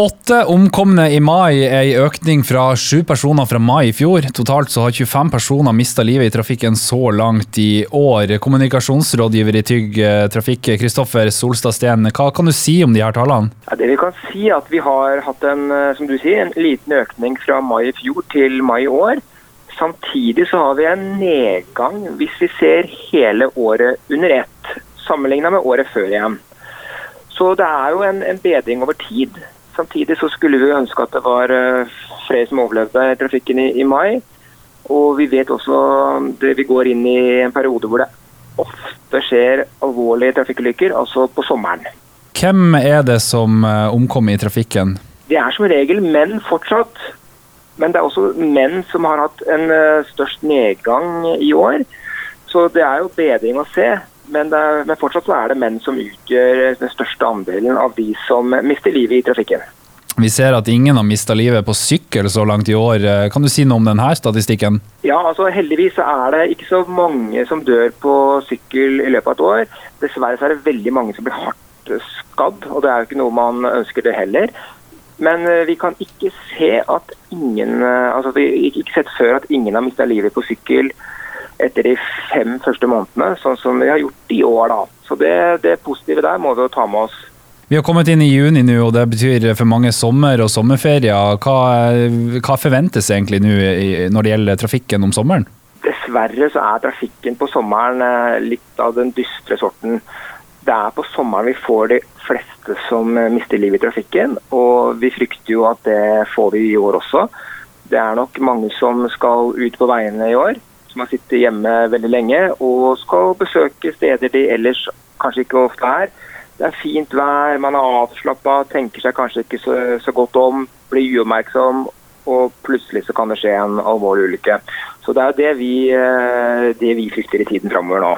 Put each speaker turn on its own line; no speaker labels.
Åtte omkomne i mai er en økning fra sju personer fra mai i fjor. Totalt så har 25 personer mista livet i trafikken så langt i år. Kommunikasjonsrådgiver i Tygg eh, Trafikk, Kristoffer Solstad Steen, hva kan du si om de her tallene?
Ja, det Vi kan si at vi har hatt en, eh, som du sier, en liten økning fra mai i fjor til mai i år. Samtidig så har vi en nedgang hvis vi ser hele året under ett, sammenligna med året før igjen. Så det er jo en, en bedring over tid. Samtidig så skulle vi ønske at det var eh, flere som overlevde trafikken i, i mai. Og vi vet også at vi går inn i en periode hvor det ofte skjer alvorlige trafikkulykker, altså på sommeren.
Hvem er det som eh, omkommer i trafikken?
Det er som regel menn fortsatt. Men det er også menn som har hatt en eh, størst nedgang i år. Så det er jo bedring å se. Men, er, men, fortsatt er det menn som utgjør den største andelen av de som mister livet i trafikken.
Vi ser at ingen har mista livet på sykkel så langt i år. Kan du si noe om denne statistikken?
Ja, altså Heldigvis er det ikke så mange som dør på sykkel i løpet av et år. Dessverre så er det veldig mange som blir hardt skadd, og det er jo ikke noe man ønsker det heller. Men eh, vi kan ikke se at ingen eh, altså vi ikke sett før at ingen har mista livet på sykkel etter de fem første månedene, sånn som vi har gjort i år. da. Så det, det positive der må vi jo ta med oss.
Vi har kommet inn i juni nå, og det betyr for mange sommer og sommerferier. Hva, hva forventes egentlig nå når det gjelder trafikken om sommeren?
Dessverre så er trafikken på sommeren eh, litt av den dystre sorten. Det er på sommeren vi får de fleste som mister livet i trafikken, og vi frykter jo at det får vi i år også. Det er nok mange som skal ut på veiene i år som har sittet hjemme veldig lenge og skal besøke steder de ellers kanskje ikke ofte er. Det er fint vær, man er avslappa, tenker seg kanskje ikke så, så, godt om, blir uoppmerksom, og plutselig så kan det skje en alvorlig ulykke. Så det er det vi, eh, det vi frykter i tiden framover nå.